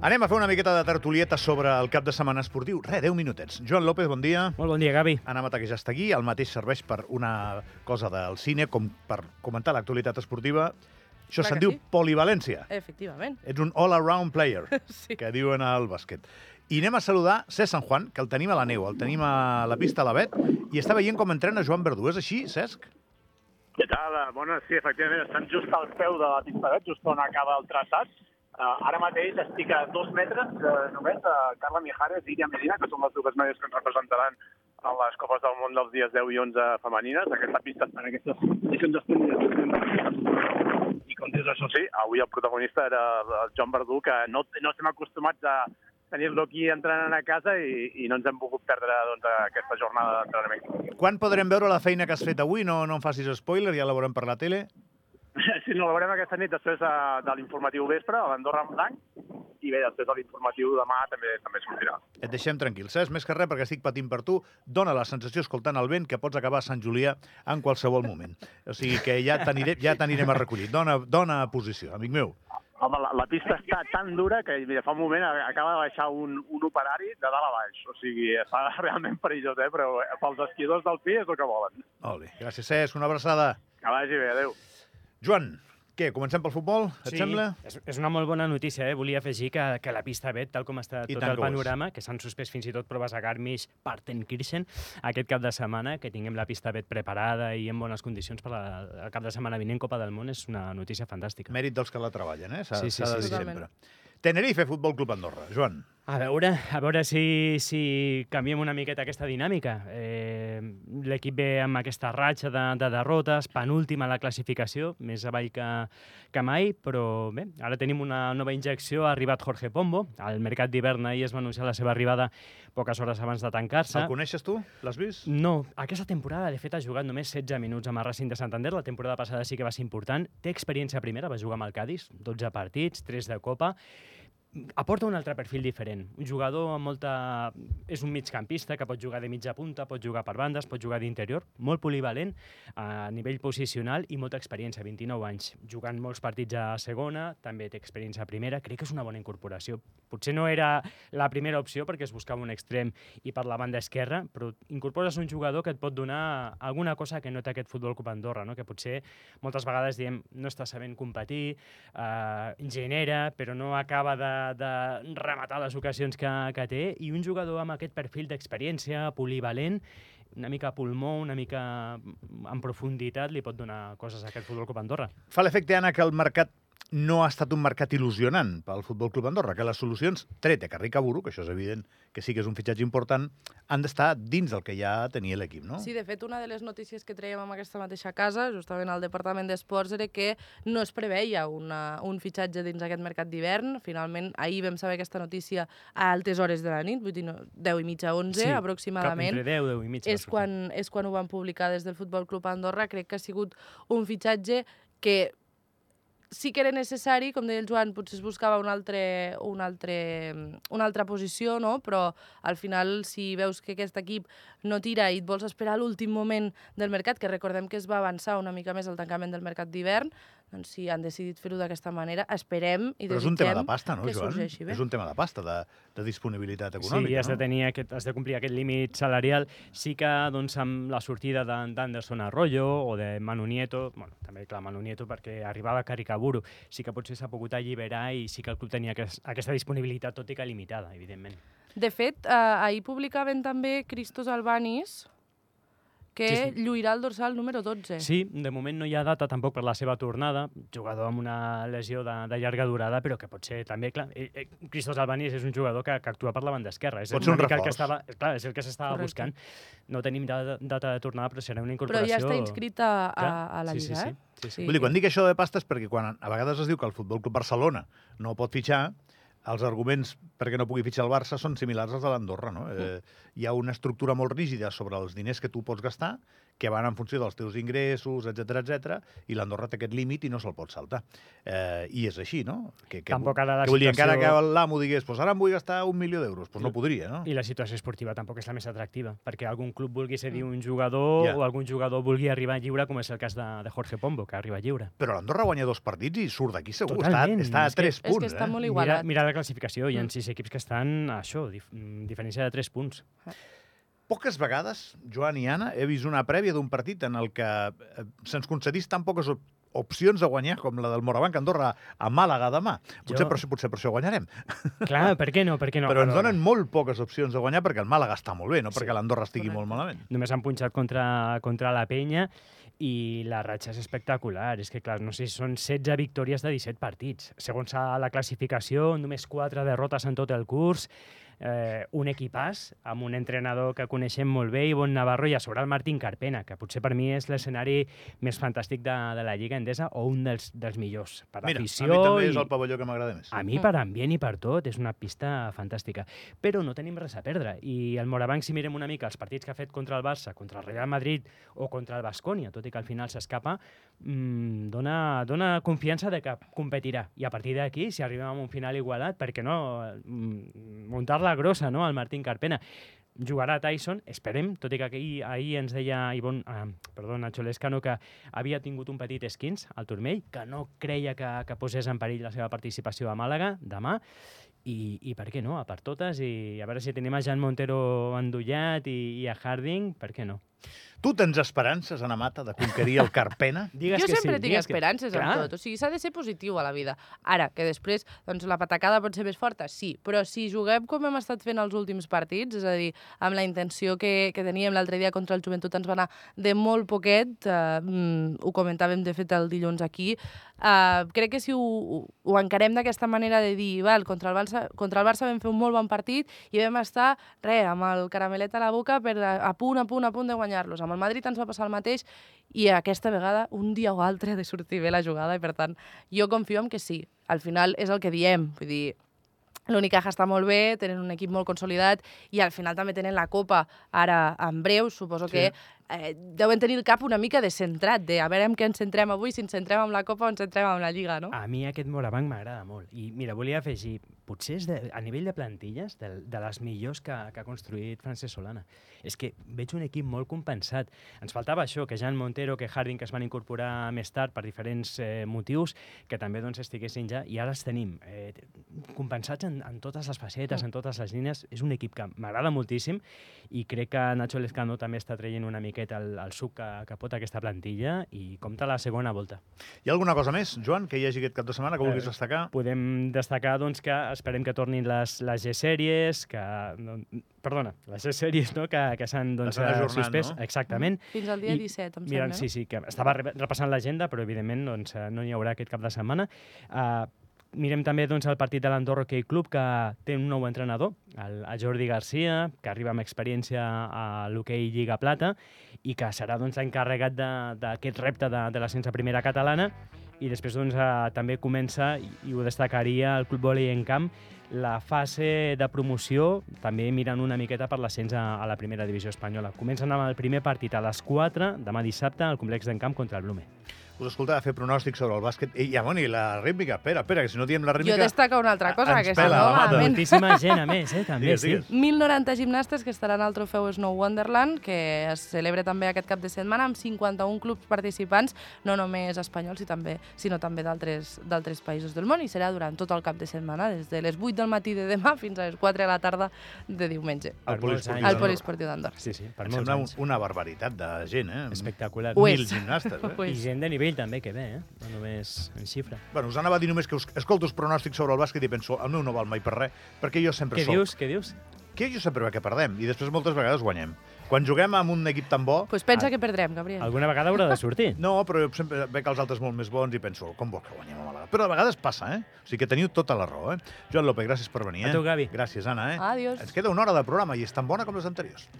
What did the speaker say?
Anem a fer una miqueta de tertulieta sobre el cap de setmana esportiu. Re, 10 minutets. Joan López, bon dia. Molt bon dia, Gavi. Anna Mata, que ja està aquí. El mateix serveix per una cosa del cine, com per comentar l'actualitat esportiva. Això se'n diu sí. polivalència. Efectivament. Ets un all-around player, Sí. que diuen al bàsquet. I anem a saludar Cesc Sant Juan, que el tenim a la neu, el tenim a la pista a la Bet, i està veient com entrena Joan Verdú. És així, Cesc? Què tal? Bona, sí, efectivament, estan just al peu de la pista Bet, just on acaba el traçat. Uh, ara mateix estic a dos metres uh, només de Carla Mijares i Iria Medina, que són les dues medies que ens representaran en les Copes del Món dels dies 10 i 11 femenines. Aquesta pista està en aquestes condicions estúpides. I com dius això, sí, avui el protagonista era el Joan Verdú, que no, no estem acostumats a tenir-lo aquí entrenant a casa i, i no ens hem pogut perdre doncs, aquesta jornada d'entrenament. Quan podrem veure la feina que has fet avui? No, no em facis spoiler, ja la veurem per la tele. Sí, no, la veurem aquesta nit després de, de l'informatiu vespre, a l'Andorra amb blanc, i bé, després de l'informatiu demà també també sortirà. Et deixem tranquil, Cesc, més que res perquè estic patint per tu. Dóna la sensació, escoltant el vent, que pots acabar a Sant Julià en qualsevol moment. O sigui que ja t'anirem ja a recollir. Dona, dona posició, amic meu. Home, la, la pista està tan dura que mira, fa un moment acaba de baixar un, un operari de dalt a baix. O sigui, està realment perillós, eh? però pels esquiadors del pi és el que volen. Molt bé. Gràcies, Cesc. Una abraçada. Que vagi bé, adeu. Joan, què, comencem pel futbol? Et sembla? És, és una molt bona notícia, eh? Volia afegir que, que la pista Bet, tal com està I tot el és. panorama, que s'han suspès fins i tot proves a Garmisch, Partenkirchen, aquest cap de setmana, que tinguem la pista Bet preparada i en bones condicions per la, el cap de setmana vinent Copa del Món, és una notícia fantàstica. Mèrit dels que la treballen, eh? S'ha Sí, sí, s'ha de sí, dir sí. sempre. Tenerife, Futbol Club Andorra. Joan. A veure, a veure si, si canviem una miqueta aquesta dinàmica. Eh, L'equip ve amb aquesta ratxa de, de derrotes, penúltima a la classificació, més avall que, que mai, però bé, ara tenim una nova injecció, ha arribat Jorge Pombo, al mercat d'hivern ahir es va anunciar la seva arribada poques hores abans de tancar-se. El coneixes tu? L'has vist? No, aquesta temporada, de fet, ha jugat només 16 minuts amb el Racing de Santander. La temporada passada sí que va ser important. Té experiència primera, va jugar amb el Cádiz, 12 partits, 3 de Copa. Aporta un altre perfil diferent. Un jugador amb molta... És un migcampista que pot jugar de mitja punta, pot jugar per bandes, pot jugar d'interior, molt polivalent a nivell posicional i molta experiència, 29 anys. Jugant molts partits a segona, també té experiència a primera. Crec que és una bona incorporació. Potser no era la primera opció perquè es buscava un extrem i per la banda esquerra, però incorpores un jugador que et pot donar alguna cosa que no té aquest Futbol Club Andorra, no? que potser moltes vegades diem no està sabent competir, eh, genera, però no acaba de, de rematar les ocasions que, que té, i un jugador amb aquest perfil d'experiència, polivalent, una mica pulmó, una mica en profunditat, li pot donar coses a aquest Futbol Club Andorra. Fa l'efecte, Anna, que el mercat no ha estat un mercat il·lusionant pel Futbol Club Andorra, que les solucions, tret de Carrica Buru, que això és evident que sí que és un fitxatge important, han d'estar dins del que ja tenia l'equip, no? Sí, de fet, una de les notícies que traiem amb aquesta mateixa casa, justament al Departament d'Esports, era que no es preveia una, un fitxatge dins aquest mercat d'hivern. Finalment, ahir vam saber aquesta notícia a altes hores de la nit, vull dir, no, 10 i mitja, 11 Sí, aproximadament. Entre 10, 10 i mig. va és quan, és quan ho van publicar des del Futbol Club Andorra. Crec que ha sigut un fitxatge que sí que era necessari, com deia el Joan, potser es buscava un altre, un altre, una altra posició, no? però al final, si veus que aquest equip no tira i et vols esperar l'últim moment del mercat, que recordem que es va avançar una mica més el tancament del mercat d'hivern, doncs si han decidit fer-ho d'aquesta manera, esperem i Però és un tema de pasta, no, Joan? És un tema de pasta, de, de disponibilitat Sí, econòmica, has de, tenir aquest, has de complir aquest límit salarial. Sí que doncs, amb la sortida d'An- d'Anderson Arroyo o de Manu Nieto, bueno, també, clar, Manu Nieto perquè arribava a Caricaburu, sí que potser s'ha pogut alliberar i sí que el club tenia aquest, aquesta disponibilitat, tot i que limitada, evidentment. De fet, eh, ahir publicaven també Cristos Albanis, que Sí, sí, lluirà el dorsal número 12. Sí, de moment no hi ha data tampoc per la seva tornada, jugador amb una lesió de, de llarga durada, però que pot ser també, clar, eh, eh, Cristos Albanís és un jugador que, que actua per la banda esquerra, és Pot ser un el que reforç. estava, clar, és el que s'estava buscant. No tenim data, data de tornada, però serà una Però incorporació... ja està inscrit a, a, a la sí, sí, Lliga, sí, eh? sí, sí. Vull dir, quan dic això de pasta és perquè quan a vegades es diu que el Futbol Club Barcelona no pot fitxar, els arguments perquè no pugui fitxar el Barça són similars als de l'Andorra, no? Eh, hi ha una estructura molt rígida sobre els diners que tu pots gastar que van en funció dels teus ingressos, etc etc i l'Andorra té aquest límit i no se'l pot saltar. Eh, I és així, no? Que, que, Tampoc ara la que vull dir, encara que l'amo digués pues ara em vull gastar un milió d'euros, pues no podria, no? I la situació esportiva tampoc és la més atractiva, perquè algun club vulgui cedir un jugador Ja. o algun jugador vulgui arribar lliure, com és el cas de, de Jorge Pombo, que arriba lliure. Però l'Andorra guanya dos partits i surt d'aquí segur. Totalment. Està, està a tres és que punts. està eh? molt Mira, igualat. mira la classificació, hi ha Mm. sis equips que estan, a això, dif mm, diferència de 3 punts. Poques vegades, Joan i Anna, he vist una prèvia d'un partit en el que eh, se'ns concedís tan poques op opcions de guanyar com la del Morabanc Andorra a Màlaga demà. Potser, Jo- per, potser per això guanyarem. Clar, per què no? Per què no? Però ens donen molt poques opcions de guanyar perquè el Màlaga està molt bé, no Sí. perquè l'Andorra estigui Correcte. molt malament. Només han punxat contra, contra la penya i la ratxa és espectacular. És que, clar, no sé són 16 victòries de 17 partits. Segons la classificació, només 4 derrotes en tot el curs, eh, un equipàs amb un entrenador que coneixem molt bé, Ivon Navarro, i a sobre el Martín Carpena, que potser per mi és l'escenari més fantàstic de, de la Lliga Endesa o un dels, dels millors. Per Mira, a afició mi també és i- el pavelló que m'agrada més. a mi, per ambient i per tot, és una pista fantàstica. Però no tenim res a perdre. I el Morabanc, si mirem una mica els partits que ha fet contra el Barça, contra el Real Madrid o contra el Bascònia, tot i que al final s'escapa, mmm, dona, dona confiança de que competirà. I a partir d'aquí, si arribem a un final igualat, per què no mm, muntar-la grossa, no?, el Martín Carpena. Jugarà Tyson, esperem, tot i que ahir, ahir ens deia Ivon, eh, perdó, Nacho Lescano, que havia tingut un petit esquins al turmell, que no creia que, que posés en perill la seva participació a Màlaga demà, i, i per què no, a per totes, i a veure si tenim a Jan Montero endollat i, i a Harding, per què no? Tu tens esperances, Ana Mata, de conquerir el Carpena? Digues jo que sempre sí, tinc digues que- esperances Clar. en tot. O sigui, s'ha de ser positiu a la vida. Ara, que després doncs, la patacada pot ser més forta, sí. Però si juguem com hem estat fent els últims partits, és a dir, amb la intenció que, que teníem l'altre dia contra el Joventut, ens va anar de molt poquet, eh, mm, ho comentàvem de fet el dilluns aquí, eh, crec que si ho, ho, encarem d'aquesta manera de dir, val, contra el, Barça, contra el Barça vam fer un molt bon partit i vam estar, re, amb el caramelet a la boca per a, a punt, a punt, a punt de guanyar-los. Amb el Madrid ens va passar el mateix i aquesta vegada un dia o altre ha de sortir bé la jugada i per tant jo confio en que sí. Al final és el que diem, vull dir, l'Unicaja està molt bé, tenen un equip molt consolidat i al final també tenen la Copa ara en breu, suposo Sí. que eh, deuen tenir el cap una mica descentrat, de a veure en què ens centrem avui, si ens centrem en la Copa o ens centrem en la Lliga, no? A mi aquest Morabanc m'agrada molt. I mira, volia afegir, potser és de, a nivell de plantilles de, de les millors que, que ha construït Francesc Solana. És que veig un equip molt compensat. Ens faltava això, que Jan Montero, que Harding, que es van incorporar més tard per diferents eh, motius, que també doncs, estiguessin ja, i ara els tenim eh, compensats en, en totes les facetes, en totes les línies. És un equip que m'agrada moltíssim i crec que Nacho Lescano també està traient una miqueta el, el suc que, que pot aquesta plantilla i compta la segona volta. Hi ha alguna cosa més, Joan, que hi hagi aquest cap de setmana que vulguis Eh, destacar? Podem destacar doncs, que esperem que tornin les, les G-sèries, que... No, perdona, les G-sèries no? que, que s'han doncs, suspès. no? Exactament. Fins al dia I- 17, em Mira, sembla. sí, sí, que estava re- repassant l'agenda, però evidentment doncs, eh, no n'hi haurà aquest cap de setmana. Uh, mirem també doncs, el partit de l'Andorra Hockey Club, que té un nou entrenador, el, Jordi Garcia, que arriba amb experiència a l'hoquei Lliga Plata i que serà doncs, encarregat d'aquest repte de, de l'ascens a primera catalana i després doncs, eh, també comença, i, i ho destacaria el Club Vòlei en Camp, la fase de promoció, també mirant una miqueta per l'ascens a, a la primera divisió espanyola. Comencen amb el primer partit a les 4, demà dissabte, al complex d'en Camp contra el Blume. Us escoltava fer pronòstics sobre el bàsquet. I, ja, bueno, i la rítmica, espera, espera, que si no diem la Jo rítmica... destaca una altra cosa, ens que si pela no, la mata. malament. Moltíssima gent, a més, eh? també, Digues, sí. digues. 1.090 gimnastes que estaran al trofeu Snow Wonderland, que es celebra també aquest cap de setmana amb 51 clubs participants, no només espanyols, i també, sinó també d'altres d'altres països del món, i serà durant tot el cap de setmana, des de les 8 del matí de demà fins a les 4 de la tarda de diumenge, Al al d'Andorra. Sí, sí, per Em molts anys. una barbaritat de gent, eh? Espectacular. Ho Mil és. gimnastes, eh? I és. gent de nivell també que ve, eh? no només en xifra. Bueno, us anava a dir només que us, escolto els pronòstics sobre el bàsquet i penso, el meu no val mai per res, perquè jo sempre Què soc... dius? Què dius? Que jo sempre veig que perdem, i després moltes vegades guanyem. Quan juguem amb un equip tan bo... Pues pensa Ah. que perdrem, Gabriel. Alguna vegada haurà de sortir. No, però jo sempre veig els altres molt més bons i penso, com vol que guanyem a Màlaga? Però a vegades passa, eh? O sigui que teniu tota la raó, eh? Joan López, gràcies per venir, eh? A tu, Gavi. Gràcies, Anna, eh? Adiós. Ens queda una hora de programa i és tan bona com les anteriors.